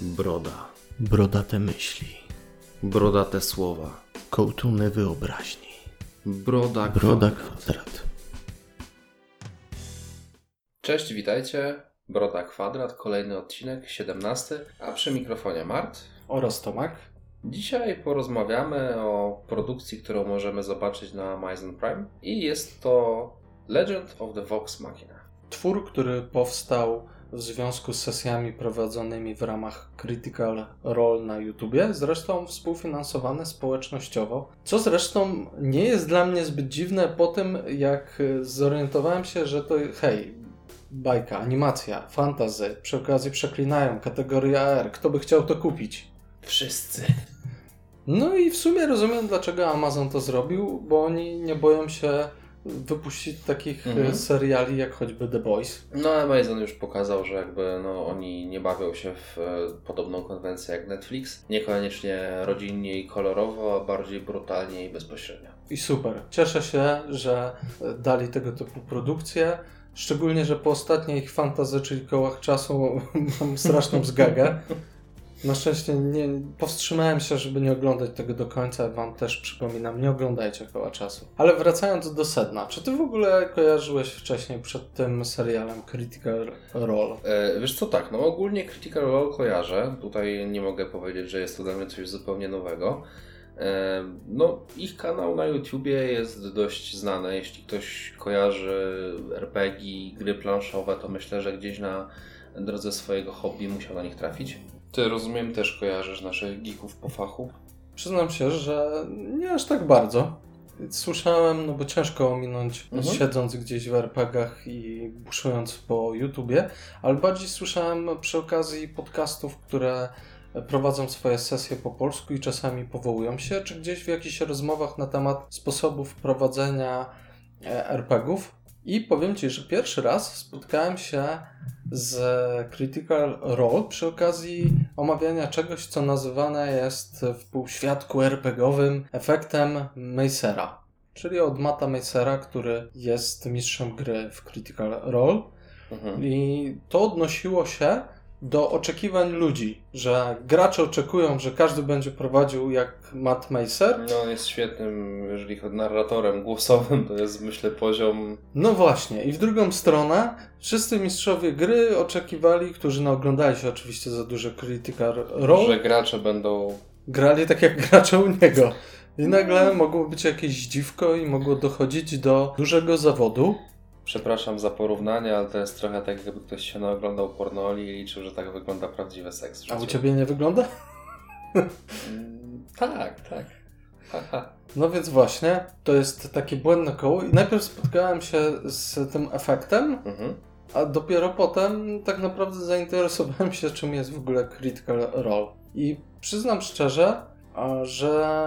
Broda. Brodate myśli. Brodate słowa. Kołtuny wyobraźni. Broda. Broda kwadrat. kwadrat. Cześć, witajcie. Broda Kwadrat, kolejny odcinek, 17, a przy mikrofonie Mart. Oraz Tomek. Dzisiaj porozmawiamy o produkcji, którą możemy zobaczyć na Amazon Prime i jest to Legend of the Vox Machina. Twór, który powstał w związku z sesjami prowadzonymi w ramach Critical Role na YouTubie, zresztą współfinansowany społecznościowo, co zresztą nie jest dla mnie zbyt dziwne po tym, jak zorientowałem się, że to hej, bajka, animacja, fantazy, przy okazji przeklinają, kategoria R, kto by chciał to kupić? Wszyscy. No i w sumie rozumiem, dlaczego Amazon to zrobił, bo oni nie boją się wypuścić takich Mhm. e, seriali jak choćby The Boys. No, Amazon już pokazał, że jakby no, oni nie bawią się w e, podobną konwencję jak Netflix. Niekoniecznie rodzinnie i kolorowo, a bardziej brutalnie i bezpośrednio. I super. Cieszę się, że e, dali tego typu produkcje. Szczególnie, że po ostatniej ich fantazy, czyli kołach czasu, mam straszną zgagę. Na szczęście nie, powstrzymałem się, żeby nie oglądać tego do końca. Wam też przypominam, nie oglądajcie koła czasu. Ale wracając do sedna, czy ty w ogóle kojarzyłeś wcześniej przed tym serialem Critical Role? E, wiesz co, tak, no ogólnie Critical Role kojarzę. Tutaj nie mogę powiedzieć, że jest to dla mnie coś zupełnie nowego. E, no, ich kanał na YouTubie jest dość znany. Jeśli ktoś kojarzy RPG, gry planszowe, to myślę, że gdzieś na drodze swojego hobby musiał na nich trafić. Ty rozumiem, też kojarzysz naszych geeków po fachu. Przyznam się, że nie aż tak bardzo. Słyszałem, no bo ciężko ominąć, Mhm. siedząc gdzieś w RPGach i buszując po YouTubie, ale bardziej słyszałem przy okazji podcastów, które prowadzą swoje sesje po polsku i czasami powołują się, czy gdzieś w jakichś rozmowach na temat sposobów prowadzenia e, RPGów. I powiem Ci, że pierwszy raz spotkałem się z Critical Role przy okazji omawiania czegoś, co nazywane jest w półświadku RPGowym efektem Macera. Czyli od Mata Macera, który jest mistrzem gry w Critical Role. Mhm. I to odnosiło się do oczekiwań ludzi, że gracze oczekują, że każdy będzie prowadził jak Matt Macer. No, on jest świetnym, jeżeli chodzi narratorem głosowym, to jest myślę poziom No właśnie, i w drugą stronę wszyscy mistrzowie gry oczekiwali, którzy no, oglądali się oczywiście za dużo Critical Role, że gracze będą grali tak jak gracze u niego. I nagle mogło być jakieś dziwko i mogło dochodzić do dużego zawodu. Przepraszam za porównanie, ale to jest trochę tak, jakby ktoś się naoglądał pornoli i liczył, że tak wygląda prawdziwy seks. A u ciebie nie wygląda? Mm, Tak, tak. No więc właśnie, to jest takie błędne koło. I najpierw spotkałem się z tym efektem, Mhm. a dopiero potem tak naprawdę zainteresowałem się, czym jest w ogóle Critical Role. I przyznam szczerze, że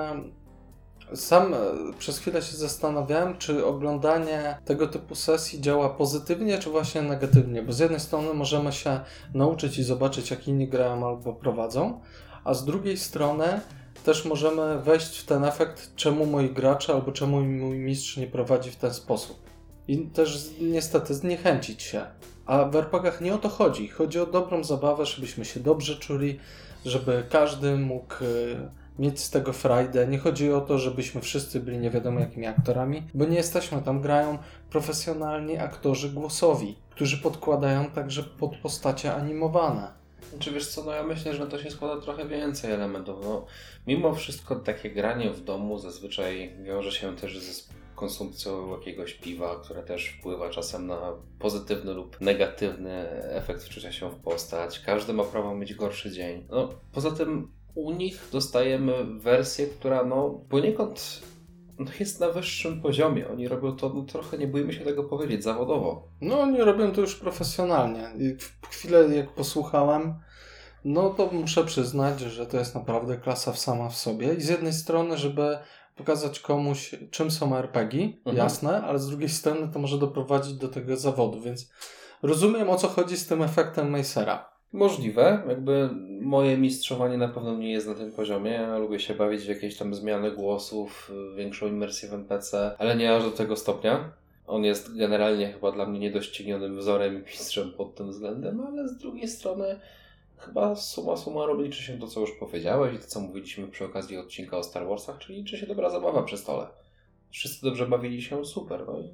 sam e, przez chwilę się zastanawiałem, czy oglądanie tego typu sesji działa pozytywnie, czy właśnie negatywnie. Bo z jednej strony możemy się nauczyć i zobaczyć, jak inni grają albo prowadzą, a z drugiej strony też możemy wejść w ten efekt, czemu moi gracze albo czemu mój mistrz nie prowadzi w ten sposób. I też niestety zniechęcić się. A w RPGach nie o to chodzi. Chodzi o dobrą zabawę, żebyśmy się dobrze czuli, żeby każdy mógł e, mieć z tego frajdę. Nie chodzi o to, żebyśmy wszyscy byli nie wiadomo jakimi aktorami, bo nie jesteśmy tam. Grają profesjonalni aktorzy głosowi, którzy podkładają także pod postacie animowane. Czy wiesz co, no ja myślę, że to się składa trochę więcej elementów. No, mimo wszystko takie granie w domu zazwyczaj wiąże się też ze konsumpcją jakiegoś piwa, które też wpływa czasem na pozytywny lub negatywny efekt wczucia się w postać. Każdy ma prawo mieć gorszy dzień. No, poza tym u nich dostajemy wersję, która no poniekąd no, jest na wyższym poziomie. Oni robią to, no, trochę nie bójmy się tego powiedzieć, zawodowo. No, oni robią to już profesjonalnie. I w chwilę, jak posłuchałem, no to muszę przyznać, że to jest naprawdę klasa sama w sobie. I z jednej strony, żeby pokazać komuś, czym są RPG, Mhm. jasne, ale z drugiej strony to może doprowadzić do tego zawodu, więc rozumiem o co chodzi z tym efektem Macera. Możliwe, jakby moje mistrzowanie na pewno nie jest na tym poziomie. Ja lubię się bawić w jakieś tam zmiany głosów, większą imersję w NPC, ale nie aż do tego stopnia. On jest generalnie chyba dla mnie niedoścignionym wzorem i mistrzem pod tym względem, ale z drugiej strony chyba suma summarum liczy się to, co już powiedziałeś i to, co mówiliśmy przy okazji odcinka o Star Warsach, czyli liczy się dobra zabawa przy stole. Wszyscy dobrze bawili się, super, no i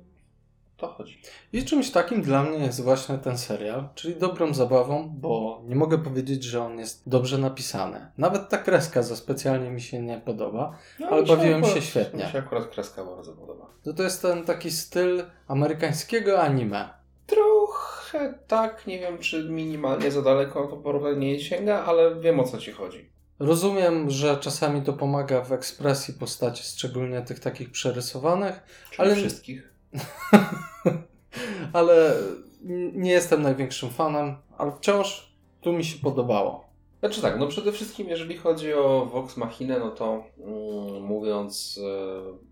to chodzi. I czymś takim dla mnie jest właśnie ten serial, czyli dobrą zabawą, bo nie mogę powiedzieć, że on jest dobrze napisany. Nawet ta kreska za specjalnie mi się nie podoba, No, ale bawiłem się świetnie. Mi się akurat kreska bardzo podoba. To, to jest ten taki styl amerykańskiego anime. Trochę tak, nie wiem czy minimalnie za daleko to porównanie nie sięga, ale wiem o co ci chodzi. Rozumiem, że czasami to pomaga w ekspresji postaci, szczególnie tych takich przerysowanych, Czyli Ale- wszystkich. ale nie jestem największym fanem, ale wciąż tu mi się podobało. Znaczy tak, no przede wszystkim jeżeli chodzi o Vox Machinę, no to mm, mówiąc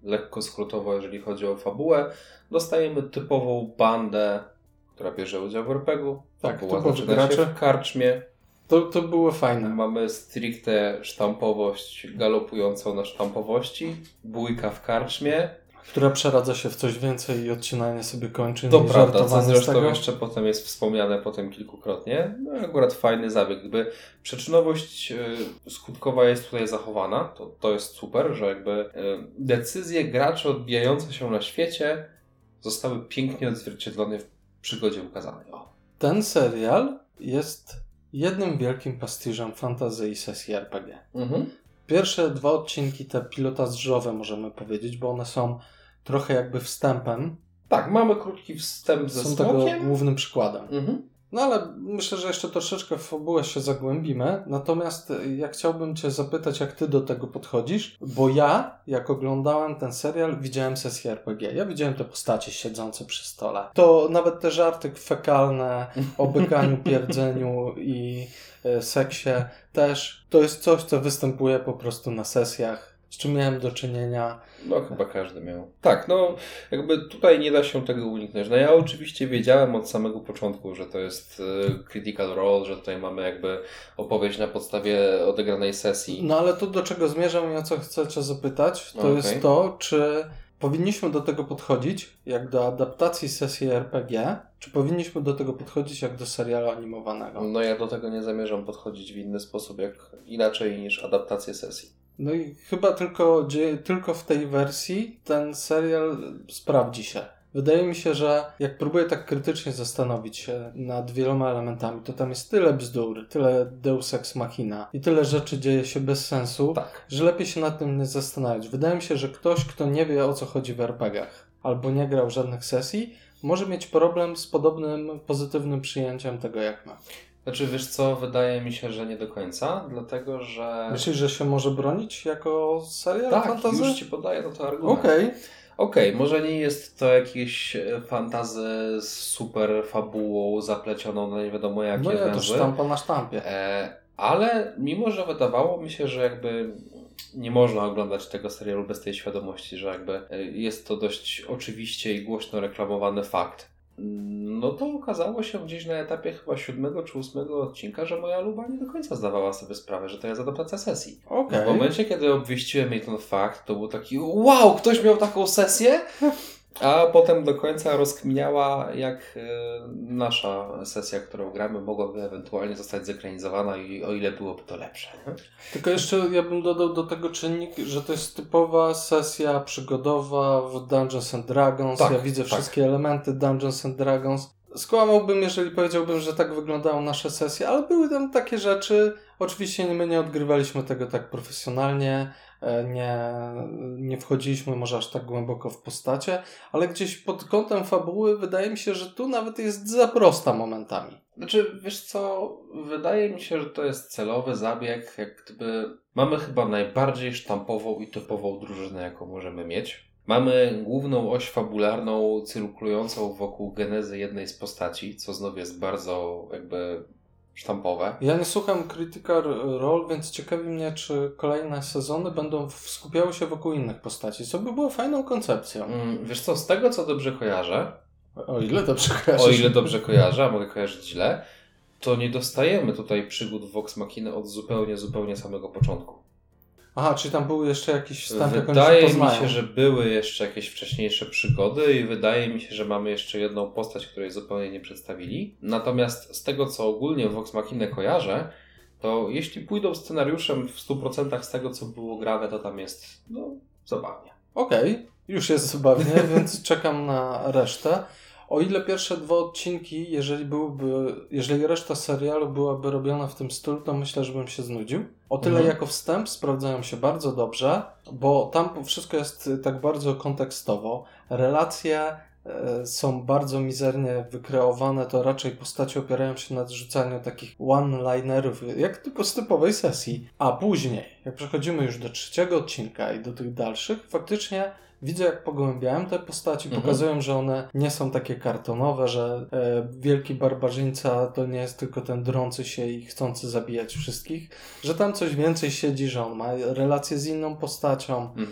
e, lekko skrótowo, jeżeli chodzi o fabułę, dostajemy typową bandę, która bierze udział w RPG-u. Tak, Fabuła zaczyna się w karczmie. To, to było fajne. Mamy stricte sztampowość galopującą na sztampowości, bójka w karczmie. Która przeradza się w coś więcej i odcinanie sobie kończy. To prawda, co zresztą tego. jeszcze potem jest wspomniane potem kilkukrotnie. No akurat fajny zabieg. Jakby przyczynowość y, skutkowa jest tutaj zachowana. To, to jest super, że jakby y, decyzje graczy odbijające się na świecie zostały pięknie odzwierciedlone w przygodzie ukazanej. O. Ten serial jest jednym wielkim pastiżem fantasy i sesji RPG. Mhm. Pierwsze dwa odcinki, te pilotażowe możemy powiedzieć, bo one są trochę jakby wstępem. Tak, mamy krótki wstęp ze Są tego smokiem. głównym przykładem. Mhm. No ale myślę, że jeszcze troszeczkę w fabułę się zagłębimy. Natomiast ja chciałbym Cię zapytać, jak Ty do tego podchodzisz, bo ja, jak oglądałem ten serial, widziałem sesję RPG. Ja widziałem te postacie siedzące przy stole. To nawet te żarty fekalne o bykaniu, pierdzeniu i e, seksie też. To jest coś, co występuje po prostu na sesjach, z czym miałem do czynienia. No chyba każdy miał. Tak, no jakby tutaj nie da się tego uniknąć. No ja oczywiście wiedziałem od samego początku, że to jest e, Critical Role, że tutaj mamy jakby opowieść na podstawie odegranej sesji. No ale to do czego zmierzam i o co chcę Cię zapytać, to Okej. jest to, czy powinniśmy do tego podchodzić jak do adaptacji sesji RPG, czy powinniśmy do tego podchodzić jak do serialu animowanego. No ja do tego nie zamierzam podchodzić w inny sposób, jak inaczej niż adaptację sesji. No i chyba tylko, tylko w tej wersji ten serial sprawdzi się. Wydaje mi się, że jak próbuję tak krytycznie zastanowić się nad wieloma elementami, to tam jest tyle bzdur, tyle deus ex machina i tyle rzeczy dzieje się bez sensu, Tak. że lepiej się nad tym nie zastanawiać. Wydaje mi się, że ktoś, kto nie wie o co chodzi w RPGach albo nie grał żadnych sesji, może mieć problem z podobnym pozytywnym przyjęciem tego jak my. Znaczy wiesz co, wydaje mi się, że nie do końca, dlatego że... Myślisz, że się może bronić jako serial tak, fantasy? już Ci podaję to argument. Okej. Okej, może nie jest to jakieś e, fantazy z super fabułą zaplecioną na nie wiadomo jakie No ja to sztampa na sztampie. E, ale mimo, że wydawało mi się, że jakby nie można oglądać tego serialu bez tej świadomości, że jakby e, jest to dość oczywiście i głośno reklamowany fakt. No to okazało się gdzieś na etapie chyba siódmego czy ósmego odcinka, że moja luba nie do końca zdawała sobie sprawę, że to jest adaptacja sesji. Okej. W momencie, kiedy obwieściłem jej ten fakt, to był taki wow, ktoś miał taką sesję? A potem do końca rozkminiała, jak e, nasza sesja, którą gramy, mogłaby ewentualnie zostać zekranizowana i o ile byłoby to lepsze. Tylko jeszcze ja bym dodał do tego czynnik, że to jest typowa sesja przygodowa w Dungeons and Dragons. Tak, ja widzę tak. wszystkie elementy Dungeons and Dragons. Skłamałbym, jeżeli powiedziałbym, że tak wyglądają nasze sesje, ale były tam takie rzeczy. Oczywiście my nie odgrywaliśmy tego tak profesjonalnie, nie, nie wchodziliśmy może aż tak głęboko w postacie, ale gdzieś pod kątem fabuły wydaje mi się, że tu nawet jest za prosta momentami. Znaczy, wiesz co, wydaje mi się, że to jest celowy zabieg, jak gdyby mamy chyba najbardziej sztampową i typową drużynę, jaką możemy mieć. Mamy główną oś fabularną cyrkulującą wokół genezy jednej z postaci, co znów jest bardzo jakby sztampowe. Ja nie słucham Critical Role, więc ciekawi mnie, czy kolejne sezony będą skupiały się wokół innych postaci, co by było fajną koncepcją. Mm, Wiesz co, z tego co dobrze kojarzę, O ile dobrze kojarzysz. o ile dobrze kojarzę, a mogę kojarzyć źle, to nie dostajemy tutaj przygód Vox Machina od zupełnie, zupełnie samego początku. Aha, czyli tam był jeszcze jakiś wstęp, jak Wydaje mi się, że były jeszcze jakieś wcześniejsze przygody i wydaje mi się, że mamy jeszcze jedną postać, której zupełnie nie przedstawili. Natomiast z tego, co ogólnie Vox Machina kojarzę, to jeśli pójdą scenariuszem w 100% z tego, co było grane, to tam jest no, zabawnie. Okej, już jest zabawnie, więc czekam na resztę. O ile pierwsze dwa odcinki, jeżeli byłyby, jeżeli reszta serialu byłaby robiona w tym stylu, to myślę, że bym się znudził. O tyle Mhm. jako wstęp sprawdzają się bardzo dobrze, bo tam wszystko jest tak bardzo kontekstowo. Relacje e, są bardzo mizernie wykreowane, to raczej postacie opierają się na rzucaniu takich one-linerów, jak tylko z typowej sesji. A później, jak przechodzimy już do trzeciego odcinka i do tych dalszych, faktycznie widzę, jak pogłębiałem te postaci, Mhm. pokazują, że one nie są takie kartonowe, że e, wielki barbarzyńca to nie jest tylko ten drący się i chcący zabijać wszystkich, że tam coś więcej siedzi, że on ma relacje z inną postacią, Mhm.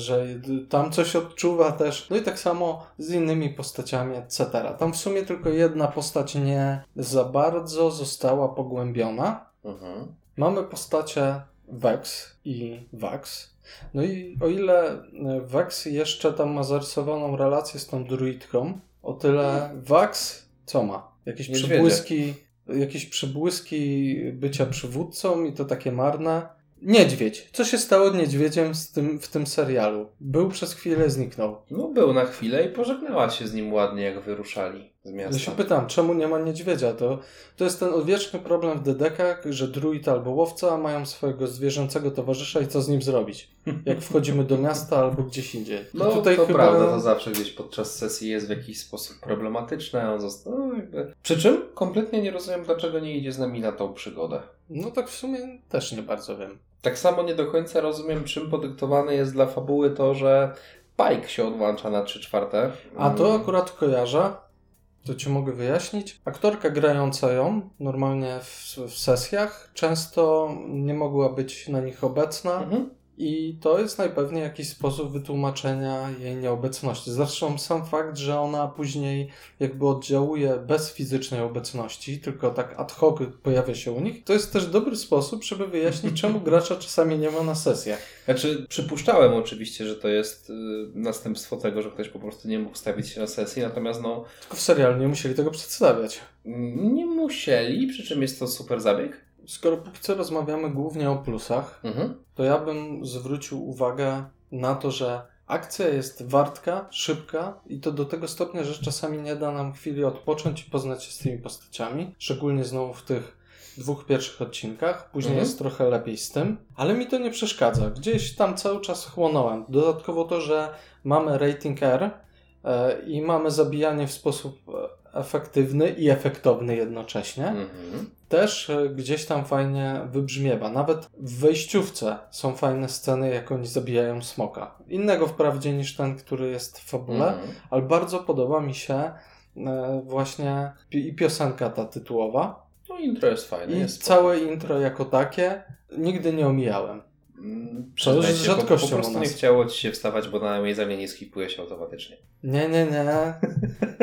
że tam coś odczuwa też. No i tak samo z innymi postaciami, etc. Tam w sumie tylko jedna postać nie za bardzo została pogłębiona. Mhm. Mamy postacie Vex i Vax. No i o ile e, Vex jeszcze tam ma zarysowaną relację z tą druidką, o tyle Vax co ma? Jakieś Niedźwiedzie. przybłyski, jakieś przybłyski bycia przywódcą i to takie marne. Niedźwiedź. Co się stało niedźwiedziem z tym, w tym serialu? Był przez chwilę, zniknął. No był na chwilę i pożegnała się z nim ładnie, jak wyruszali z Ja się miasta. pytam, czemu nie ma niedźwiedzia? To, to jest ten odwieczny problem w dedekach, że druid albo łowca mają swojego zwierzęcego towarzysza i co z nim zrobić? Jak wchodzimy do miasta albo gdzieś indziej. No tutaj to chyba- prawda, to zawsze gdzieś podczas sesji jest w jakiś sposób problematyczne. On został, no. Przy czym kompletnie nie rozumiem, dlaczego nie idzie z nami na tą przygodę. No tak w sumie też nie bardzo wiem. Tak samo nie do końca rozumiem, czym podyktowane jest dla fabuły to, że Pike się odłącza na 3 czwarte. A to Mm, akurat kojarzę. To ci mogę wyjaśnić. Aktorka grająca ją normalnie w, w sesjach często nie mogła być na nich obecna. Mhm. I to jest najpewniej jakiś sposób wytłumaczenia jej nieobecności. Zresztą sam fakt, że ona później jakby oddziałuje bez fizycznej obecności, tylko tak ad hoc pojawia się u nich, to jest też dobry sposób, żeby wyjaśnić, czemu gracza czasami nie ma na sesjach. Znaczy, przypuszczałem oczywiście, że to jest y, następstwo tego, że ktoś po prostu nie mógł stawić się na sesji, natomiast no, Tylko w serialu nie musieli tego przedstawiać. nie musieli, przy czym jest to super zabieg. Skoro póki co rozmawiamy głównie o plusach, Mhm. to ja bym zwrócił uwagę na to, że akcja jest wartka, szybka i to do tego stopnia, że czasami nie da nam chwili odpocząć i poznać się z tymi postaciami. Szczególnie znowu w tych dwóch pierwszych odcinkach. Później Mhm. jest trochę lepiej z tym, ale mi to nie przeszkadza. Gdzieś tam cały czas chłonąłem. Dodatkowo to, że mamy rating R e, i mamy zabijanie w sposób e, efektywny i efektowny jednocześnie Mhm. też e, gdzieś tam fajnie wybrzmiewa. Nawet w wejściówce są fajne sceny, jak oni zabijają smoka. Innego wprawdzie niż ten, który jest w fabule, Mhm. ale bardzo podoba mi się e, właśnie i piosenka ta tytułowa. No intro jest fajne. I jest całe intro jako takie nigdy nie omijałem. Mm, To bo rzadkością Po prostu u nie chciało ci się wstawać, bo na mojej zamianie skipuje się automatycznie. Nie, nie, nie.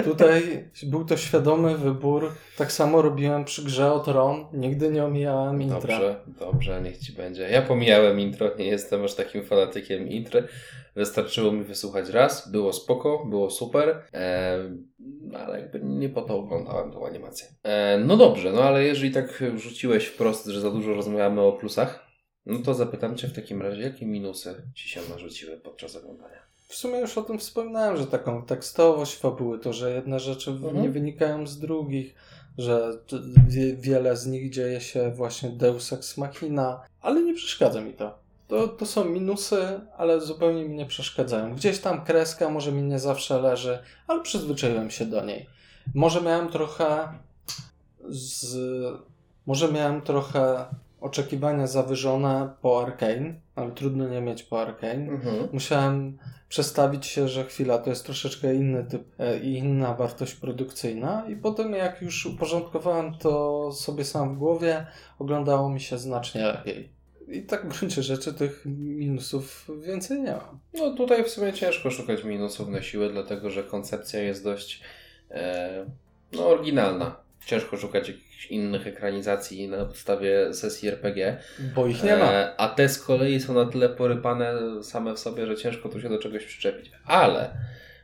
Tutaj był to świadomy wybór. Tak samo robiłem przy grze o Tron. Nigdy nie omijałem intra. Dobrze, dobrze, niech ci będzie. Ja pomijałem intro, nie jestem aż takim fanatykiem intry. Wystarczyło mi wysłuchać raz, było spoko, było super, e, ale jakby nie po to oglądałem tą animację. E, no dobrze, no ale jeżeli tak rzuciłeś wprost, że za dużo rozmawiamy o plusach, no to zapytam Cię w takim razie, jakie minusy Ci się narzuciły podczas oglądania? W sumie już o tym wspominałem, że taką tekstowość fabuły, to, że jedne rzeczy Mhm. nie wynikają z drugich, że wie, wiele z nich dzieje się właśnie Deus Ex Machina, ale nie przeszkadza mi to. To, to są minusy, ale zupełnie mi nie przeszkadzają. Gdzieś tam kreska może mi nie zawsze leży, ale przyzwyczaiłem się do niej. Może miałem trochę z... Może miałem trochę oczekiwania zawyżone po Arkane, ale trudno nie mieć po Arkane. Mhm. Musiałem przestawić się, że chwila to jest troszeczkę inny typ e, i inna wartość produkcyjna i potem jak już uporządkowałem to sobie sam w głowie, oglądało mi się znacznie lepiej. I tak w gruncie rzeczy tych minusów więcej nie mam. No tutaj w sumie ciężko szukać minusów na siłę, dlatego że koncepcja jest dość e, no, oryginalna. Ciężko szukać jakichś innych ekranizacji na podstawie sesji RPG. Bo ich nie ma. E, a te z kolei są na tyle porypane same w sobie, że ciężko tu się do czegoś przyczepić. Ale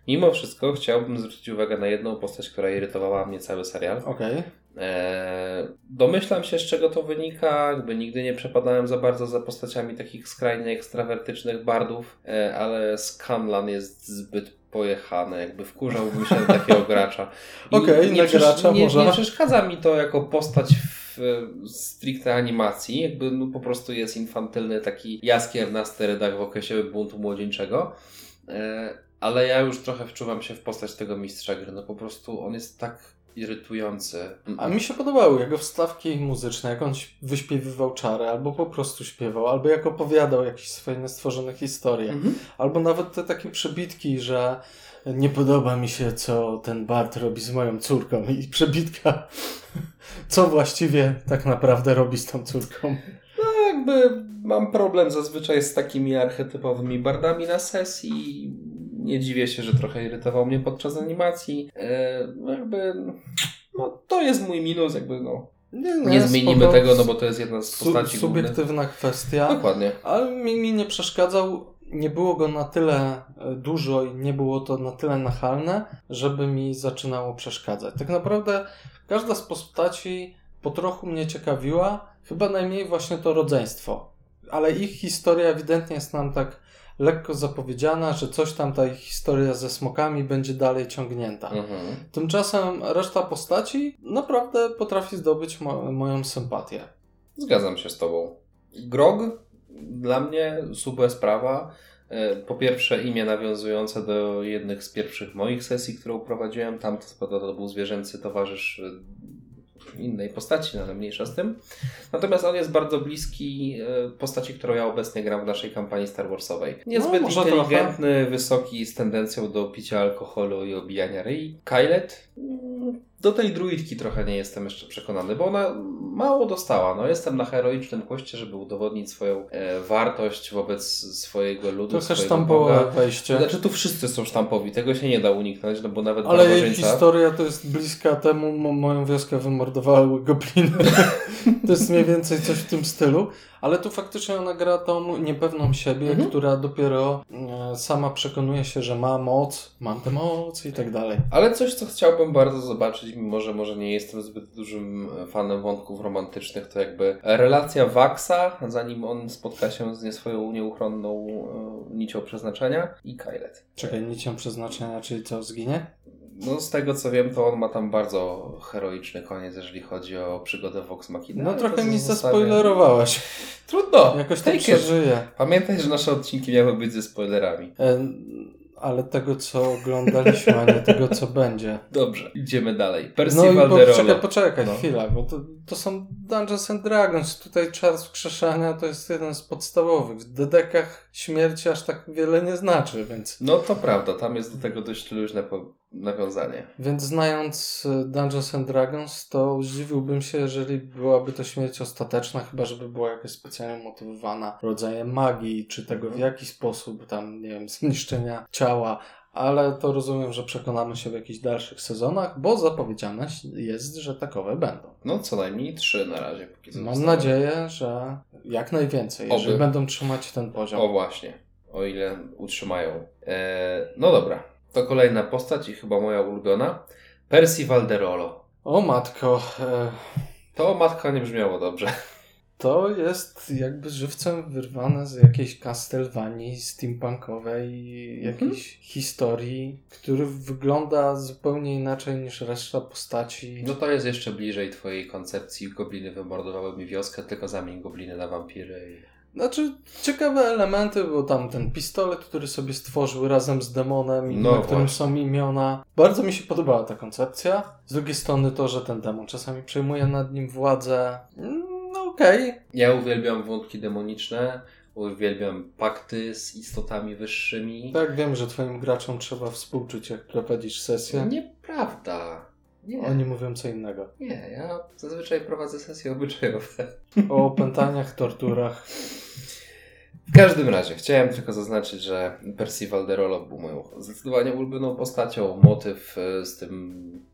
mimo wszystko chciałbym zwrócić uwagę na jedną postać, która irytowała mnie cały serial. Okej. E, domyślam się, z czego to wynika. Jakby nigdy nie przepadałem za bardzo za postaciami takich skrajnie ekstrawertycznych bardów, e, ale Scanlan jest zbyt pojechany, jakby wkurzałbym się na takiego gracza. Okej, okay, na gracza nie, może. nie przeszkadza mi to jako postać w stricte animacji, jakby no po prostu jest infantylny taki jaskier na sterydach w okresie buntu młodzieńczego. E, ale ja już trochę wczuwam się w postać tego mistrza gry. No po prostu on jest tak irytujący. A mi się podobały jego wstawki muzyczne, jak on wyśpiewywał czary, albo po prostu śpiewał, albo jak opowiadał jakieś swoje niestworzone historie, mhm. albo nawet te takie przebitki, że nie podoba mi się, co ten Bart robi z moją córką i przebitka, co właściwie tak naprawdę robi z tą córką. No jakby mam problem zazwyczaj z takimi archetypowymi bardami na sesji nie dziwię się, że trochę irytował mnie podczas animacji. E, no jakby, no, to jest mój minus, jakby no. Nie, nie, nie zmienimy tego, no bo to jest jedna z postaci su Subiektywna głównych. kwestia. Dokładnie. Ale mi, mi nie przeszkadzał. Nie było go na tyle e, dużo i nie było to na tyle nachalne, żeby mi zaczynało przeszkadzać. Tak naprawdę każda z postaci po trochu mnie ciekawiła, chyba najmniej właśnie to rodzeństwo. Ale ich historia ewidentnie jest nam tak lekko zapowiedziana, że coś tam ta historia ze smokami będzie dalej ciągnięta. Mhm. Tymczasem reszta postaci naprawdę potrafi zdobyć mo moją sympatię. Zgadzam się z Tobą. Grog dla mnie super sprawa. E, po pierwsze, imię nawiązujące do jednych z pierwszych moich sesji, które prowadziłem. Tam to, to był zwierzęcy towarzysz innej postaci, no ale mniejsza z tym. Natomiast on jest bardzo bliski e, postaci, którą ja obecnie gram w naszej kampanii Star Warsowej. Niezbyt no, inteligentny, trochę. wysoki, z tendencją do picia alkoholu i obijania ryj. Kylet mm, do tej druidki trochę nie jestem jeszcze przekonany, bo ona mało dostała. No, jestem na heroicznym koście, żeby udowodnić swoją e, wartość wobec swojego ludu. Trochę sztampowe wejście. Znaczy tu wszyscy są sztampowi, tego się nie da uniknąć, no bo nawet Ale jej historia to jest bliska temu, moją wioskę wymordowały gobliny. to jest mniej więcej coś w tym stylu. Ale tu faktycznie ona gra tą niepewną siebie, mhm. która dopiero e, sama przekonuje się, że ma moc, mam tę moc i tak dalej. Ale coś, co chciałbym bardzo zobaczyć, mimo że może nie jestem zbyt dużym fanem wątków romantycznych, to jakby relacja Waxa, zanim on spotka się z nie swoją nieuchronną e, nicią przeznaczenia i Kylet. Czekaj, nicią przeznaczenia, czyli co, zginie? No z tego co wiem, to on ma tam bardzo heroiczny koniec, jeżeli chodzi o przygodę Vox Machina. No trochę mi zaspoilerowałeś. Trudno. Jakoś to przeżyję. Pamiętaj, że nasze odcinki miały być ze spoilerami. E, ale tego, co oglądaliśmy, a nie tego, co będzie. Dobrze, idziemy dalej. Percy no i poczekaj, poczekaj no. chwilę, bo to, to są Dungeons and Dragons. Tutaj czas wskrzeszania to jest jeden z podstawowych. W dedekach śmierci aż tak wiele nie znaczy, więc... No to prawda, tam jest do tego dość luźne nawiązanie. Więc znając y, Dungeons and Dragons, to zdziwiłbym się, jeżeli byłaby to śmierć ostateczna, chyba żeby była jakaś specjalnie motywowana rodzajem magii, czy tego w mhm. jaki sposób tam, nie wiem, zniszczenia ciała, ale to rozumiem, że przekonamy się w jakichś dalszych sezonach, bo zapowiedziane jest, że takowe będą. No co najmniej trzy na razie. Póki Mam nadzieję, że jak najwięcej, Oby. jeżeli będą trzymać ten poziom. O właśnie, o ile utrzymają. Eee, no dobra, to kolejna postać i chyba moja ulubiona. Percy Valderolo. O matko. E... To o matko nie brzmiało dobrze. To jest jakby żywcem wyrwane z jakiejś Castlevanii steampunkowej, jakiejś mhm. historii, który wygląda zupełnie inaczej niż reszta postaci. No to jest jeszcze bliżej twojej koncepcji. Gobliny wymordowały mi wioskę, tylko zamień gobliny na wampiry. Znaczy, ciekawe elementy, bo tam ten pistolet, który sobie stworzył razem z demonem, no na którym są imiona. Bardzo mi się podobała ta koncepcja. Z drugiej strony to, że ten demon czasami przejmuje nad nim władzę. No okej. Okay. Ja uwielbiam wątki demoniczne. Uwielbiam pakty z istotami wyższymi. Tak, wiem, że twoim graczom trzeba współczuć, jak prowadzisz sesję. Nieprawda. Nie. Oni mówią co innego. Nie, ja zazwyczaj prowadzę sesje obyczajowe. O opętaniach, torturach. W każdym razie, chciałem tylko zaznaczyć, że Percy Valderolo był moją zdecydowanie ulubioną postacią. Motyw e, z tym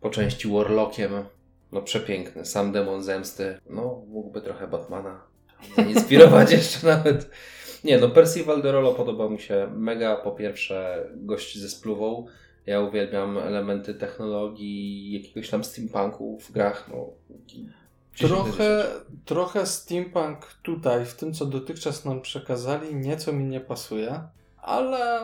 po części Warlockiem, no przepiękny. Sam demon zemsty, no mógłby trochę Batmana zainspirować jeszcze nawet. Nie, no Percy Valderolo podobał mi się mega. Po pierwsze, gość ze spluwą Ja uwielbiam elementy technologii, jakiegoś tam steampunku w grach. No, Trochę, trochę steampunk tutaj, w tym co dotychczas nam przekazali, nieco mi nie pasuje, ale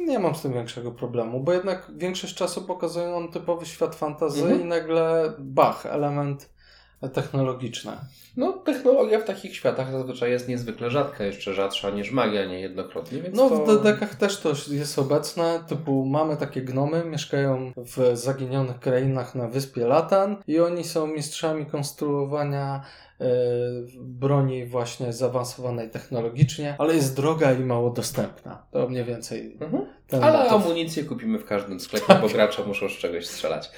nie mam z tym większego problemu, bo jednak większość czasu pokazują nam typowy świat fantazy Mhm. i nagle bach, element technologiczny. No, technologia w takich światach zazwyczaj jest niezwykle rzadka, jeszcze rzadsza niż magia niejednokrotnie, więc No to... w dedekach też to jest obecne, typu mamy takie gnomy, mieszkają w zaginionych krainach na wyspie Latan i oni są mistrzami konstruowania broni właśnie zaawansowanej technologicznie, ale jest droga i mało dostępna. To mniej więcej Mhm. Ale motyw. amunicję kupimy w każdym sklepie, bo gracze muszą z czegoś strzelać.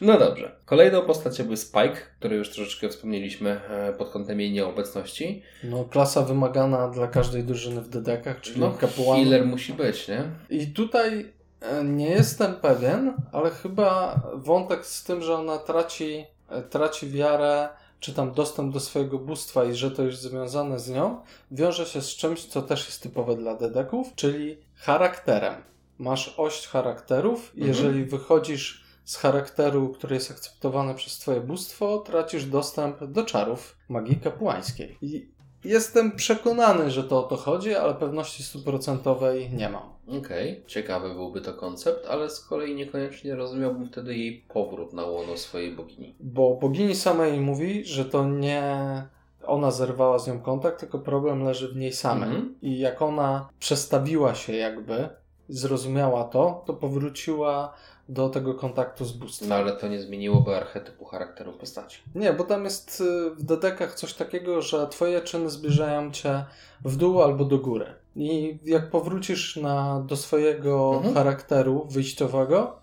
No dobrze. Kolejną postacią był Spike, który już troszeczkę wspomnieliśmy e, pod kątem jej nieobecności. No, klasa wymagana dla każdej drużyny w dedekach, czyli No, kapłan. healer musi być, nie? I tutaj e, nie jestem pewien, ale chyba wątek z tym, że ona traci, e, traci wiarę, czy tam dostęp do swojego bóstwa i że to już związane z nią, wiąże się z czymś, co też jest typowe dla dedeków, czyli charakterem. Masz oś charakterów Mhm. jeżeli wychodzisz z charakteru, który jest akceptowany przez twoje bóstwo, tracisz dostęp do czarów magii kapłańskiej. I jestem przekonany, że to o to chodzi, ale pewności stuprocentowej nie mam. Okej, ciekawy byłby to koncept, ale z kolei niekoniecznie rozumiałbym wtedy jej powrót na łono swojej bogini. Bo bogini samej mówi, że to nie ona zerwała z nią kontakt, tylko problem leży w niej samej. Mhm. I jak ona przestawiła się jakby, zrozumiała to, to powróciła do tego kontaktu z bóstwem. No ale to nie zmieniłoby archetypu charakteru postaci. Nie, bo tam jest y, w dedekach coś takiego, że twoje czyny zbliżają cię w dół albo do góry. I jak powrócisz na, do swojego Mhm. charakteru wyjściowego,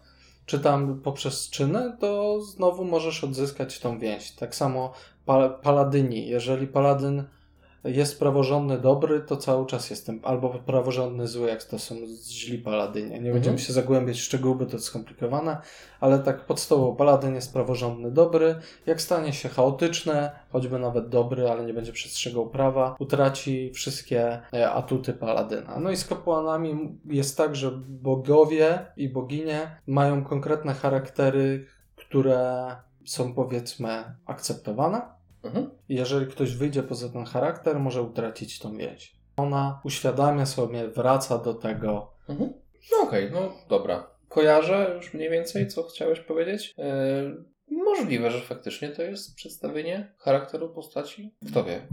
czy tam poprzez czyny, to znowu możesz odzyskać tą więź. Tak samo pa paladyni. Jeżeli paladyn jest praworządny dobry, to cały czas jestem albo praworządny zły, jak to są źli paladynie. Nie Mhm. będziemy się zagłębiać w szczegóły, bo to jest skomplikowane, ale tak podstawowo paladyn jest praworządny dobry, jak stanie się chaotyczne, choćby nawet dobry, ale nie będzie przestrzegał prawa, utraci wszystkie e, atuty paladyna. No i z kapłanami jest tak, że bogowie i boginie mają konkretne charaktery, które są powiedzmy akceptowane. Mhm. Jeżeli ktoś wyjdzie poza ten charakter, może utracić tą więź. Ona uświadamia sobie, wraca do tego. Mhm. No okej, no dobra. Kojarzę już mniej więcej, co chciałeś powiedzieć. Yy, możliwe, że faktycznie to jest przedstawienie charakteru postaci. Kto wie.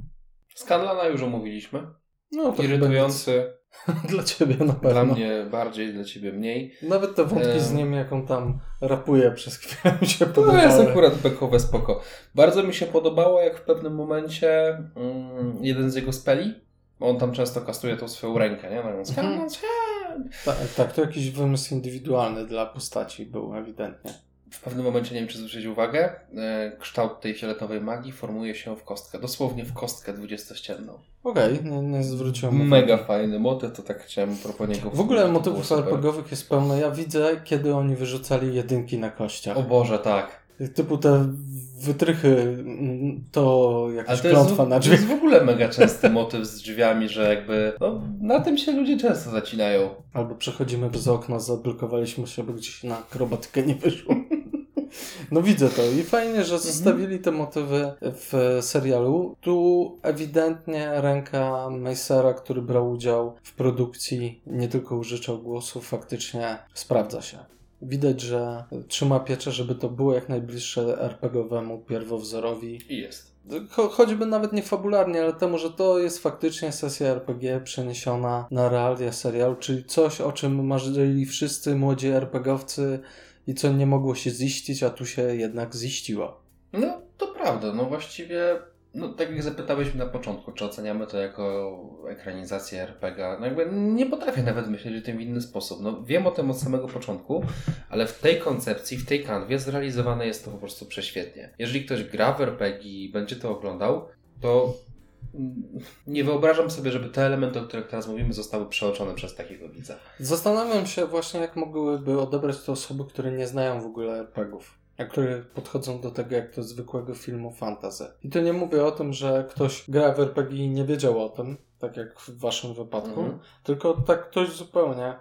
Scanlana już omówiliśmy. No to Irytujący. dla ciebie na pewno. Dla mnie bardziej, dla ciebie mniej. Nawet te wątki z nim, jak on tam rapuje przez chwilę mi się To podobały. jest akurat bekowe spoko. Bardzo mi się podobało, jak w pewnym momencie mm, jeden z jego speli, bo on tam często kastuje tą swoją rękę, nie? No, Mhm. Tak, tak, to jakiś wymysł indywidualny dla postaci był ewidentnie. W pewnym momencie, nie wiem czy zwrócić uwagę, e, kształt tej fioletowej magii formuje się w kostkę. Dosłownie w kostkę dwudziestościenną. Okej, nie, nie zwróciłem uwagi. Mega fajny motyw, to tak chciałem niego W ogóle to motywów. RPGowych jest pełno. Ja widzę, kiedy oni wyrzucali jedynki na kościach. O Boże, tak. Typu te wytrychy, to jakaś to jest, klątwa na to drzwi. jest w ogóle mega częsty motyw z drzwiami, że jakby no, na tym się ludzie często zacinają. Albo przechodzimy przez okno, zablokowaliśmy się, by gdzieś na akrobatykę nie wyszło. No widzę to i fajnie, że zostawili te motywy w serialu. Tu ewidentnie ręka Macera, który brał udział w produkcji, nie tylko użyczał głosów, faktycznie sprawdza się. Widać, że trzyma pieczę, żeby to było jak najbliższe RPGowemu pierwowzorowi. I jest. Cho choćby nawet nie fabularnie, ale temu, że to jest faktycznie sesja RPG przeniesiona na realia serialu, czyli coś, o czym marzyli wszyscy młodzi RPGowcy i co nie mogło się ziścić, a tu się jednak ziściło. No, to prawda. No właściwie, no tak jak zapytałeś na początku, czy oceniamy to jako ekranizację RPG, no jakby nie potrafię nawet myśleć o tym w inny sposób. No wiem o tym od samego początku, ale w tej koncepcji, w tej kanwie zrealizowane jest to po prostu prześwietnie. Jeżeli ktoś gra w RPG i będzie to oglądał, to nie wyobrażam sobie, żeby te elementy, o których teraz mówimy, zostały przeoczone przez takiego widza. Zastanawiam się właśnie, jak mogłyby odebrać to osoby, które nie znają w ogóle RPGów. A które podchodzą do tego jak do zwykłego filmu fantasy. I to nie mówię o tym, że ktoś gra w RPG i nie wiedział o tym, tak jak w waszym wypadku, Mhm. tylko tak ktoś zupełnie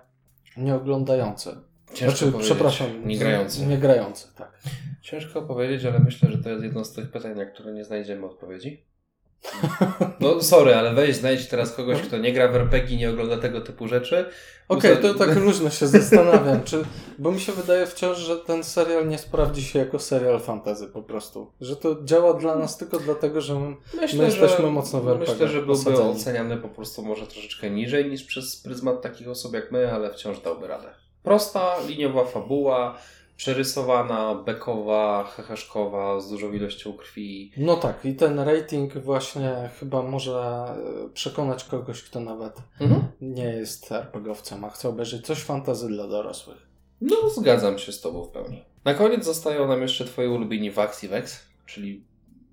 nieoglądający. Ciężko znaczy, przepraszam. Nie grający. Nie grający, tak. Ciężko powiedzieć, ale myślę, że to jest jedno z tych pytań, na które nie znajdziemy odpowiedzi. No sorry, ale weź znajdź teraz kogoś, kto nie gra w RPG, nie ogląda tego typu rzeczy. Okej, Uza- to tak różno się zastanawiam, czy, bo mi się wydaje wciąż, że ten serial nie sprawdzi się jako serial fantasy po prostu. Że to działa dla nas tylko dlatego, że my, Myślę, My jesteśmy że, mocno w RPG Myślę, że byłby osadzeni. oceniany po prostu może troszeczkę niżej niż przez pryzmat takich osób jak my, ale wciąż dałby radę. Prosta, liniowa fabuła, przerysowana, bekowa, heheszkowa, z dużą ilością krwi. No tak, i ten rating właśnie chyba może e, przekonać kogoś, kto nawet nie jest RPGowcem, a chce obejrzeć coś fantazy dla dorosłych. No, zgadzam się z Tobą w pełni. Na koniec zostają nam jeszcze Twoi ulubieni Vax i Vex, czyli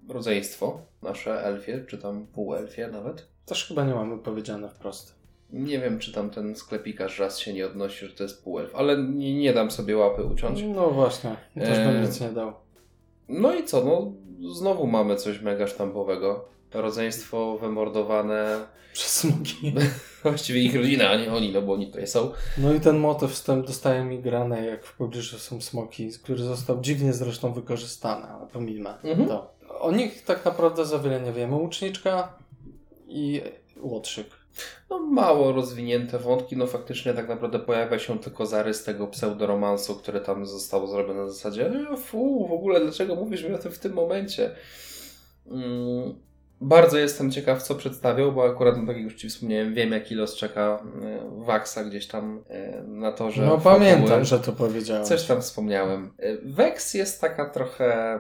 rodzeństwo nasze elfie, czy tam półelfie nawet. Też chyba nie mamy powiedziane wprost. Nie wiem, czy tam ten sklepikarz raz się nie odnosi, że to jest półelf, ale nie, nie dam sobie łapy uciąć. No właśnie, też bym nic nie dał. No i co, no znowu mamy coś mega sztampowego. Rodzeństwo wymordowane, Przez smoki. właściwie ich rodzina, a nie oni, no bo oni tutaj są. No i ten motyw z tym dostaje migrane, jak w pobliżu są smoki, który został dziwnie zresztą wykorzystany, ale pomijmy Mhm. to. O nich tak naprawdę za wiele nie wiemy. Łuczniczka i łotrzyk. No mało rozwinięte wątki, no faktycznie tak naprawdę pojawia się tylko zarys tego pseudoromansu, który tam został zrobiony na zasadzie e, fu, w ogóle dlaczego mówisz mi o tym w tym momencie? Mm, bardzo jestem ciekaw, co przedstawią, bo akurat, no, tak jak już Ci wspomniałem, wiem jaki los czeka e, Waxa gdzieś tam e, na to, że No fabuły- pamiętam, że to powiedziałem. Coś tam wspomniałem. E, Vex jest taka trochę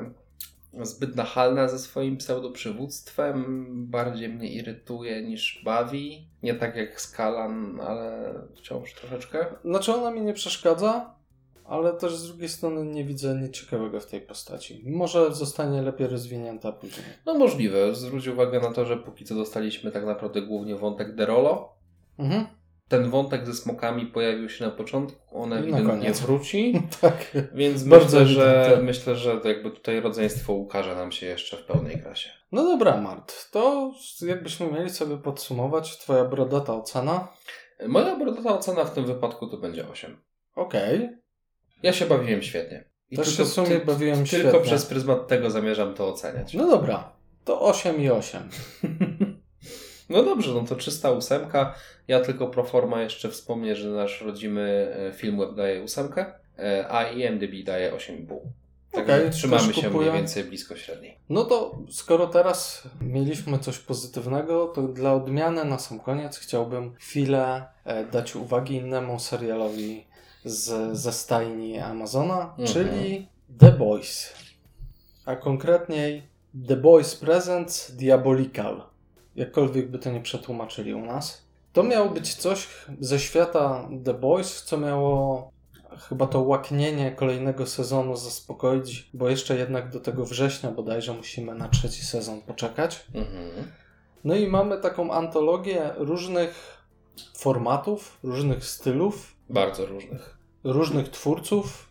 zbyt nachalna ze swoim pseudoprzywództwem. Bardziej mnie irytuje niż bawi. Nie tak jak Skalan, ale wciąż troszeczkę. Znaczy ona mi nie przeszkadza, ale też z drugiej strony nie widzę nic ciekawego w tej postaci. Może zostanie lepiej rozwinięta później. No możliwe. Zwróć uwagę na to, że póki co dostaliśmy tak naprawdę głównie wątek Derolo. Mhm. Ten wątek ze smokami pojawił się na początku, on ewidentnie wróci. tak. Więc myślę, że, ewidentne. myślę, że jakby tutaj rodzeństwo ukaże nam się jeszcze w pełnej krasie. No dobra, Mart. To jakbyśmy mieli sobie podsumować, twoja brodata ocena. Moja brodata ocena w tym wypadku to będzie 8. Okej. Ja się bawiłem świetnie. I Też się w sumie ty- bawiłem Tylko świetnie. przez pryzmat tego zamierzam to oceniać. No dobra. To 8 i 8. No dobrze, no to 308. Ja tylko pro forma jeszcze wspomnę, że nasz rodzimy e, Filmweb daje 8, e, a IMDb daje 8,5. Także Okej, trzymamy się mniej więcej blisko średniej. No to skoro teraz mieliśmy coś pozytywnego, to dla odmiany na sam koniec chciałbym chwilę e, dać uwagi innemu serialowi z, ze stajni Amazona, Mhm. czyli The Boys. A konkretniej The Boys Presents Diabolical. Jakkolwiek by to nie przetłumaczyli u nas. To miało być coś ze świata The Boys, co miało chyba to łaknienie kolejnego sezonu zaspokoić, bo jeszcze jednak do tego września bodajże musimy na trzeci sezon poczekać. Mhm. No i mamy taką antologię różnych formatów, różnych stylów, Bardzo różnych. różnych twórców.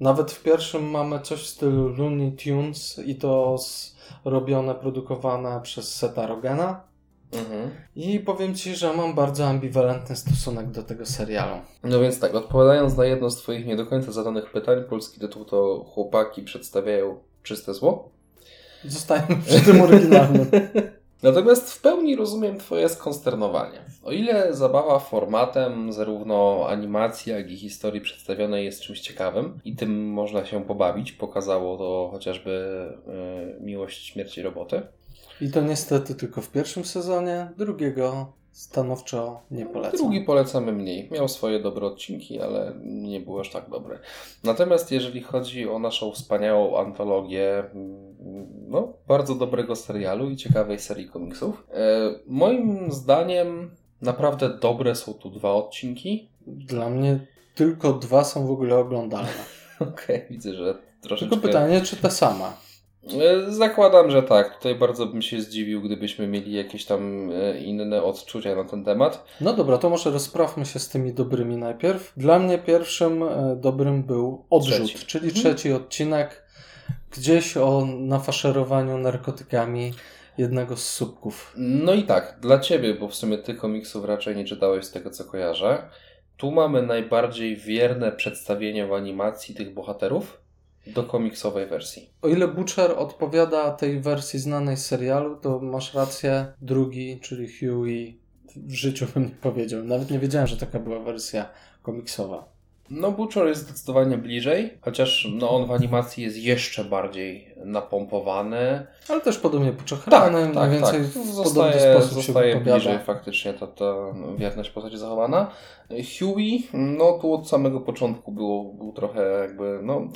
Nawet w pierwszym mamy coś w stylu Looney Tunes i to z, robione, produkowane przez Seta Rogena. Mhm. I powiem Ci, że mam bardzo ambiwalentny stosunek do tego serialu. No więc tak, odpowiadając na jedno z Twoich nie do końca zadanych pytań, polski tytuł to Chłopaki przedstawiają czyste zło. Zostajemy przy tym oryginalnym. Natomiast w pełni rozumiem Twoje skonsternowanie. O ile zabawa formatem zarówno animacji, jak i historii przedstawionej jest czymś ciekawym i tym można się pobawić, pokazało to chociażby y, Miłość Śmierci Roboty. I to niestety tylko w pierwszym sezonie, drugiego stanowczo nie polecam. Drugi polecamy mniej. Miał swoje dobre odcinki, ale nie był aż tak dobry. Natomiast jeżeli chodzi o naszą wspaniałą antologię mm, no, bardzo dobrego serialu i ciekawej serii komiksów, e, moim zdaniem naprawdę dobre są tu dwa odcinki. Dla mnie tylko dwa są w ogóle oglądalne. Okej, widzę, że troszeczkę... Tylko pytanie, czy te same? E, Zakładam, że tak. Tutaj bardzo bym się zdziwił, gdybyśmy mieli jakieś tam e, inne odczucia na ten temat. No dobra, to może rozprawmy się z tymi dobrymi najpierw. Dla mnie pierwszym dobrym był Odrzut, Trzeci. czyli Mhm. trzeci odcinek, gdzieś o nafaszerowaniu narkotykami jednego z słupków. No i tak, dla Ciebie, bo w sumie Ty komiksów raczej nie czytałeś z tego co kojarzę. Tu mamy najbardziej wierne przedstawienie w animacji tych bohaterów do komiksowej wersji. O ile Butcher odpowiada tej wersji znanej z serialu, to masz rację, drugi, czyli Huey, w życiu bym nie powiedział. Nawet nie wiedziałem, że taka była wersja komiksowa. No, Butcher jest zdecydowanie bliżej, chociaż no, on w animacji jest jeszcze bardziej napompowany. Ale też podobnie poczochrany, Tak, tak, więcej tak. w podobny Zostaje, sposób się zostaje wypowiada. bliżej faktycznie ta, ta wierność postaci zachowana. Huey, no tu od samego początku było, był trochę jakby, no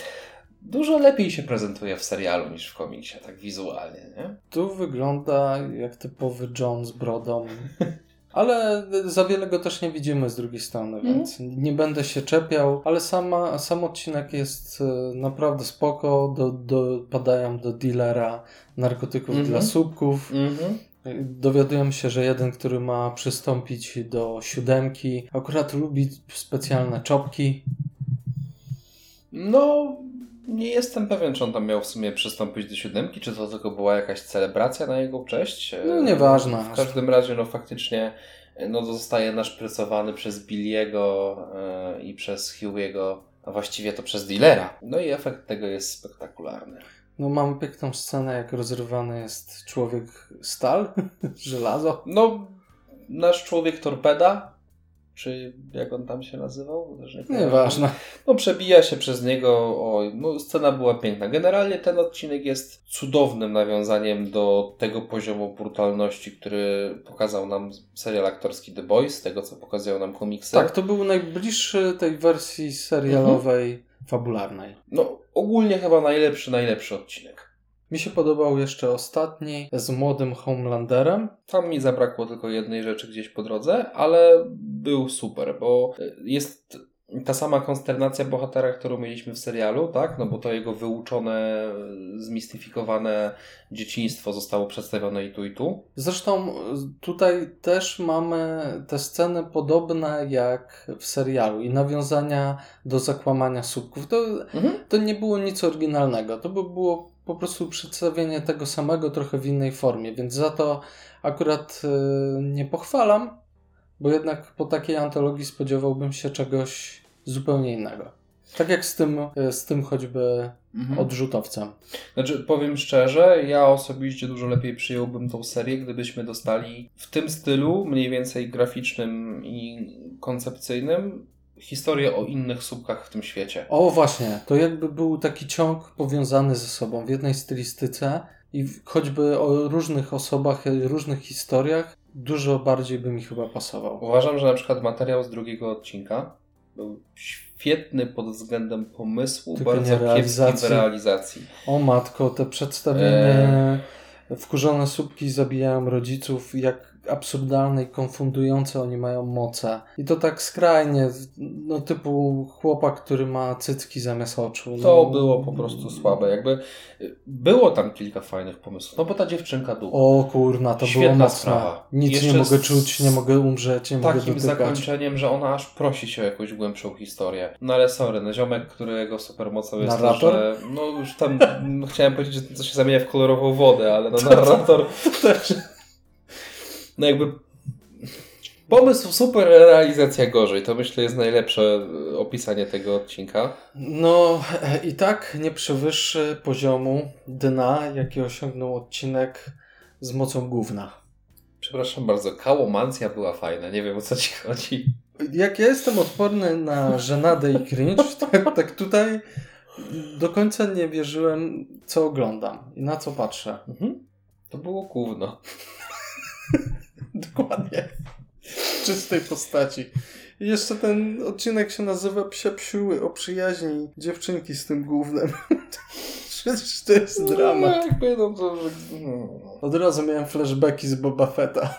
dużo lepiej się prezentuje w serialu niż w komiksie, tak wizualnie, nie? Tu wygląda jak typowy John z brodą. Ale za wiele go też nie widzimy z drugiej strony, Mhm. więc nie będę się czepiał. Ale sama, sam odcinek jest e, naprawdę spoko. Do, do, padają do dealera narkotyków Mhm. dla słupków. Mhm. Dowiadujemy się, że jeden, który ma przystąpić do siódemki, akurat lubi specjalne czopki. No, nie jestem pewien, czy on tam miał w sumie przystąpić do siódemki, czy to tylko była jakaś celebracja na jego cześć. No, nieważne. W każdym razie, no faktycznie, no zostaje naszprycowany przez Billiego e, i przez Hughie'ego, a właściwie to przez dealera. No i efekt tego jest spektakularny. No mamy piękną scenę, jak rozrywany jest człowiek stal, żelazo. No, nasz człowiek torpeda, czy jak on tam się nazywał? Nie. Nieważne. No przebija się przez niego, oj, no scena była piękna. Generalnie ten odcinek jest cudownym nawiązaniem do tego poziomu brutalności, który pokazał nam serial aktorski The Boys, tego co pokazują nam komiksy. Tak, to był najbliższy tej wersji serialowej, fabularnej. No ogólnie chyba najlepszy, najlepszy odcinek. Mi się podobał jeszcze ostatni z młodym Homelanderem. Tam mi zabrakło tylko jednej rzeczy gdzieś po drodze, ale był super, bo jest ta sama konsternacja bohatera, którą mieliśmy w serialu, tak? No bo to jego wyuczone, zmistyfikowane dzieciństwo zostało przedstawione i tu, i tu. Zresztą tutaj też mamy te sceny podobne jak w serialu i nawiązania do zakłamania słupków. To, Mhm. to nie było nic oryginalnego. To by było po prostu przedstawienie tego samego trochę w innej formie, więc za to akurat y, nie pochwalam, bo jednak po takiej antologii spodziewałbym się czegoś zupełnie innego. Tak jak z tym, y, z tym choćby Mhm. odrzutowcem. Znaczy, powiem szczerze, ja osobiście dużo lepiej przyjąłbym tą serię, gdybyśmy dostali w tym stylu, mniej więcej graficznym i koncepcyjnym, historię o innych słupkach w tym świecie. O właśnie, to jakby był taki ciąg powiązany ze sobą w jednej stylistyce i choćby o różnych osobach, i różnych historiach, dużo bardziej by mi chyba pasował. Uważam, że na przykład materiał z drugiego odcinka był świetny pod względem pomysłu, Tylko bardzo kiepski w realizacji. O matko, te przedstawienie wkurzone słupki zabijają rodziców, jak absurdalne i konfundujące oni mają moce. I to tak skrajnie, no typu chłopak, który ma cycki zamiast oczu. To no. było po prostu słabe. Jakby y, było tam kilka fajnych pomysłów. No bo ta dziewczynka ducha. O kurna, to Świetna było mocne. sprawa. Nic Jeszcze nie mogę czuć, nie mogę umrzeć, nie mogę takim dotykać. zakończeniem, że ona aż prosi się o jakąś głębszą historię. No ale sorry, no ziomek, którego supermocą jest Narrator? to, że no już tam chciałem powiedzieć, że to się zamienia w kolorową wodę, ale no narrator też no jakby pomysł super, realizacja gorzej. To myślę jest najlepsze e, opisanie tego odcinka. No e, i tak nie przewyższy poziomu dna, jaki osiągnął odcinek z mocą gówna. Przepraszam bardzo, kałomancja była fajna, nie wiem o co ci chodzi. Jak ja jestem odporny na żenadę i cringe, tak, tak tutaj do końca nie wierzyłem, co oglądam i na co patrzę. Mhm. To było gówno. Dokładnie. W czystej postaci. I jeszcze ten odcinek się nazywa Psie Psiuły o przyjaźni dziewczynki z tym głównym. Przecież to jest dramat. No, jakby, no to, że... no. Od razu miałem flashbacki z Boba Fetta.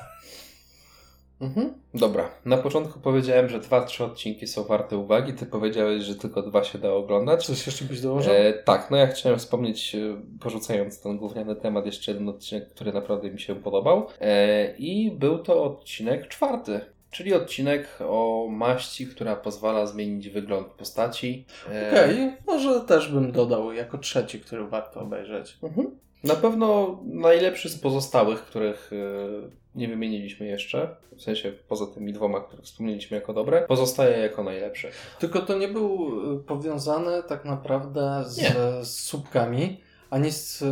Mhm. Dobra, na początku powiedziałem, że dwa, trzy odcinki są warte uwagi. Ty powiedziałeś, że tylko dwa się da oglądać. Coś jeszcze byś dołożył? E, tak, no ja chciałem wspomnieć, e, porzucając ten gówniany temat, jeszcze jeden odcinek, który naprawdę mi się podobał. E, I był to odcinek czwarty. Czyli odcinek o maści, która pozwala zmienić wygląd postaci. E, Okej, może też bym dodał jako trzeci, który warto obejrzeć. Mhm. Na pewno najlepszy z pozostałych, których yy, nie wymieniliśmy jeszcze, w sensie poza tymi dwoma, które wspomnieliśmy jako dobre, pozostaje jako najlepszy. Tylko to nie był y, powiązany tak naprawdę z, Nie. z słupkami, ani z y,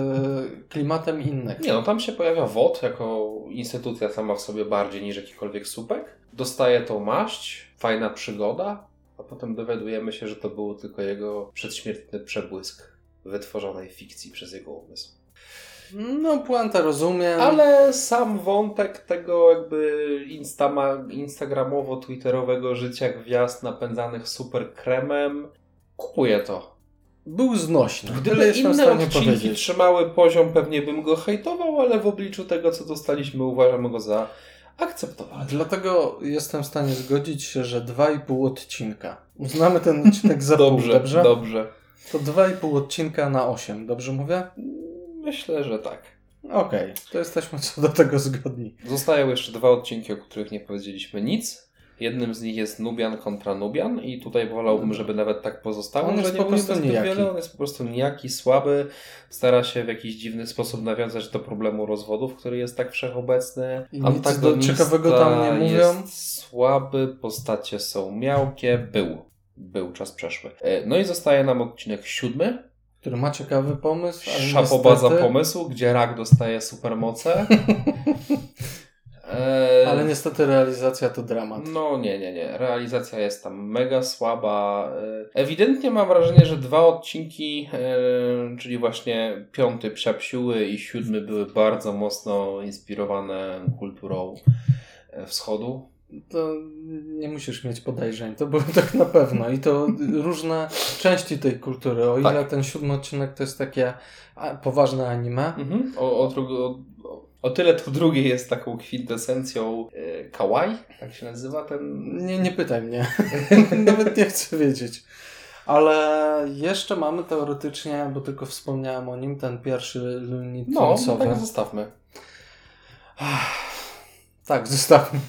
klimatem innych. Nie no, tam się pojawia WOT jako instytucja sama w sobie bardziej niż jakikolwiek słupek. Dostaje tą maść, fajna przygoda, a potem dowiadujemy się, że to był tylko jego przedśmiertny przebłysk wytworzonej fikcji przez jego umysł. No, puentę rozumiem. Ale sam wątek tego jakby instama, instagramowo-twitterowego życia gwiazd napędzanych super kremem kupuje to. Był znośny. Gdyby inne stanie odcinki powiedzieć. trzymały poziom, pewnie bym go hejtował, ale w obliczu tego, co dostaliśmy, uważam go za akceptowalny. Dlatego jestem w stanie zgodzić się, że 2,5 odcinka. Uznamy ten odcinek za Dobrze, pół, dobrze? dobrze. To 2,5 odcinka na 8, dobrze mówię? Myślę, że tak. Okej, to jesteśmy co do tego zgodni. Zostają jeszcze dwa odcinki, o których nie powiedzieliśmy nic. Jednym z nich jest Nubian kontra Nubian i tutaj wolałbym, żeby nawet tak pozostało, On że jest nie po prostu nijaki. wiele. On jest po prostu nijaki, słaby, stara się w jakiś dziwny sposób nawiązać do problemu rozwodów, który jest tak wszechobecny. I nic do ciekawego tam nie mówią. jest słaby, postacie są miałkie, był. Był czas przeszły. E, No i zostaje nam odcinek siódmy. Który ma ciekawy pomysł, Szapoba za niestety, pomysł, gdzie rak dostaje supermoce. E, ale niestety realizacja to dramat. No nie, nie, nie. Realizacja jest tam mega słaba. E, Ewidentnie mam wrażenie, że dwa odcinki, e, czyli właśnie piąty Psiapsiuły i siódmy były bardzo mocno inspirowane kulturą e, wschodu. To nie musisz mieć podejrzeń, to było tak na pewno. I to różne części tej kultury. O ile Tak. ten siódmy odcinek to jest takie a, poważne anime, Mhm. O, o, o, o, tyle to drugie jest taką kwintesencją e, kawaii, tak się nazywa ten... Nie, nie pytaj mnie. Nawet nie chcę wiedzieć. Ale jeszcze mamy teoretycznie, bo tylko wspomniałem o nim, ten pierwszy Looney No, no tak zostawmy. Tak, zostawmy.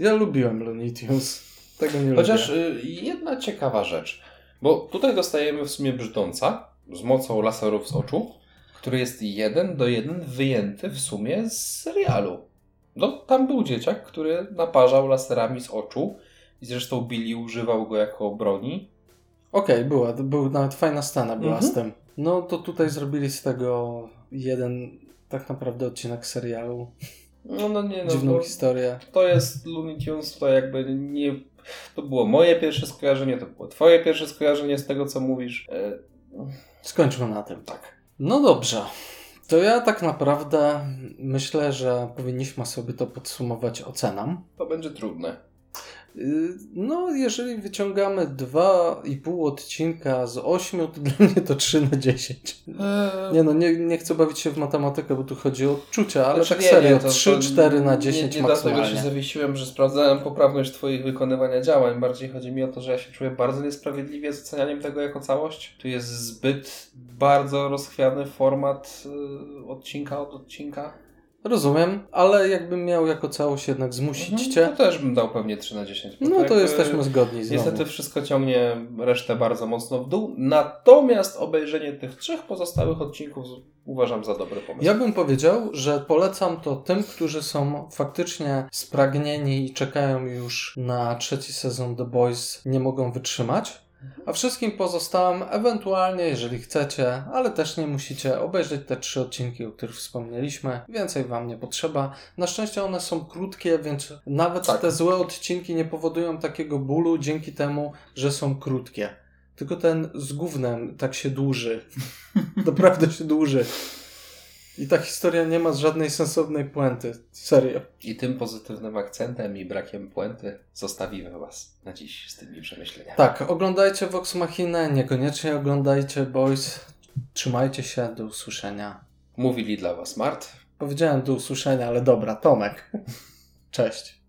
Ja lubiłem Looney Tunes. Tego nie Chociaż lubię. y, jedna ciekawa rzecz, bo tutaj dostajemy w sumie brzdąca z mocą laserów z oczu, który jest jeden do jeden wyjęty w sumie z serialu. No, tam był dzieciak, który naparzał laserami z oczu i zresztą Billy używał go jako broni. Okej, była. Był nawet fajna scena była Mhm. z tym. No to tutaj zrobili z tego jeden tak naprawdę odcinek serialu. No, no nie, no, Dziwną to, historię. to jest Looney Tunes, to jakby nie... To było moje pierwsze skojarzenie, to było twoje pierwsze skojarzenie z tego, co mówisz. E, Skończmy na tym. tak. No dobrze. To ja tak naprawdę myślę, że powinniśmy sobie to podsumować oceną. To będzie trudne. Yy, No, jeżeli wyciągamy 2,5 odcinka z 8, to dla mnie to 3 na 10. Eee, Nie no, nie, nie chcę bawić się w matematykę, bo tu chodzi o odczucia, ale Znaczy tak nie, serio, nie, to- to 3-4 na 10 nie, nie dlatego maksymalnie. się zawiesiłem, że sprawdzałem poprawność Twoich wykonywania działań. Bardziej chodzi mi o to, że ja się czuję bardzo niesprawiedliwie z ocenianiem tego jako całość. Tu jest zbyt bardzo rozchwiany format y, odcinka od odcinka. Rozumiem, ale jakbym miał jako całość jednak zmusić Mhm, cię, To też bym dał pewnie 3 na 10. bo no to jakby jesteśmy zgodni znowu. Niestety wszystko ciągnie resztę bardzo mocno w dół. Natomiast obejrzenie tych trzech pozostałych odcinków z- uważam za dobry pomysł. Ja bym powiedział, że polecam to tym, którzy są faktycznie spragnieni i czekają już na trzeci sezon The Boys, nie mogą wytrzymać. A wszystkim pozostałym, ewentualnie, jeżeli chcecie, ale też nie musicie, obejrzeć te trzy odcinki, o których wspomnieliśmy. Więcej wam nie potrzeba. Na szczęście one są krótkie, więc nawet Tak. te złe odcinki nie powodują takiego bólu dzięki temu, że są krótkie. Tylko ten z gównem tak się dłuży. Naprawdę się dłuży. I ta historia nie ma żadnej sensownej puenty. Serio. I tym pozytywnym akcentem i brakiem puenty zostawimy Was na dziś z tymi przemyśleniami. Tak, oglądajcie Vox Machina, niekoniecznie oglądajcie Boys. Trzymajcie się, do usłyszenia. Mówili dla Was Mart. Powiedziałem do usłyszenia, ale dobra, Tomek. Cześć.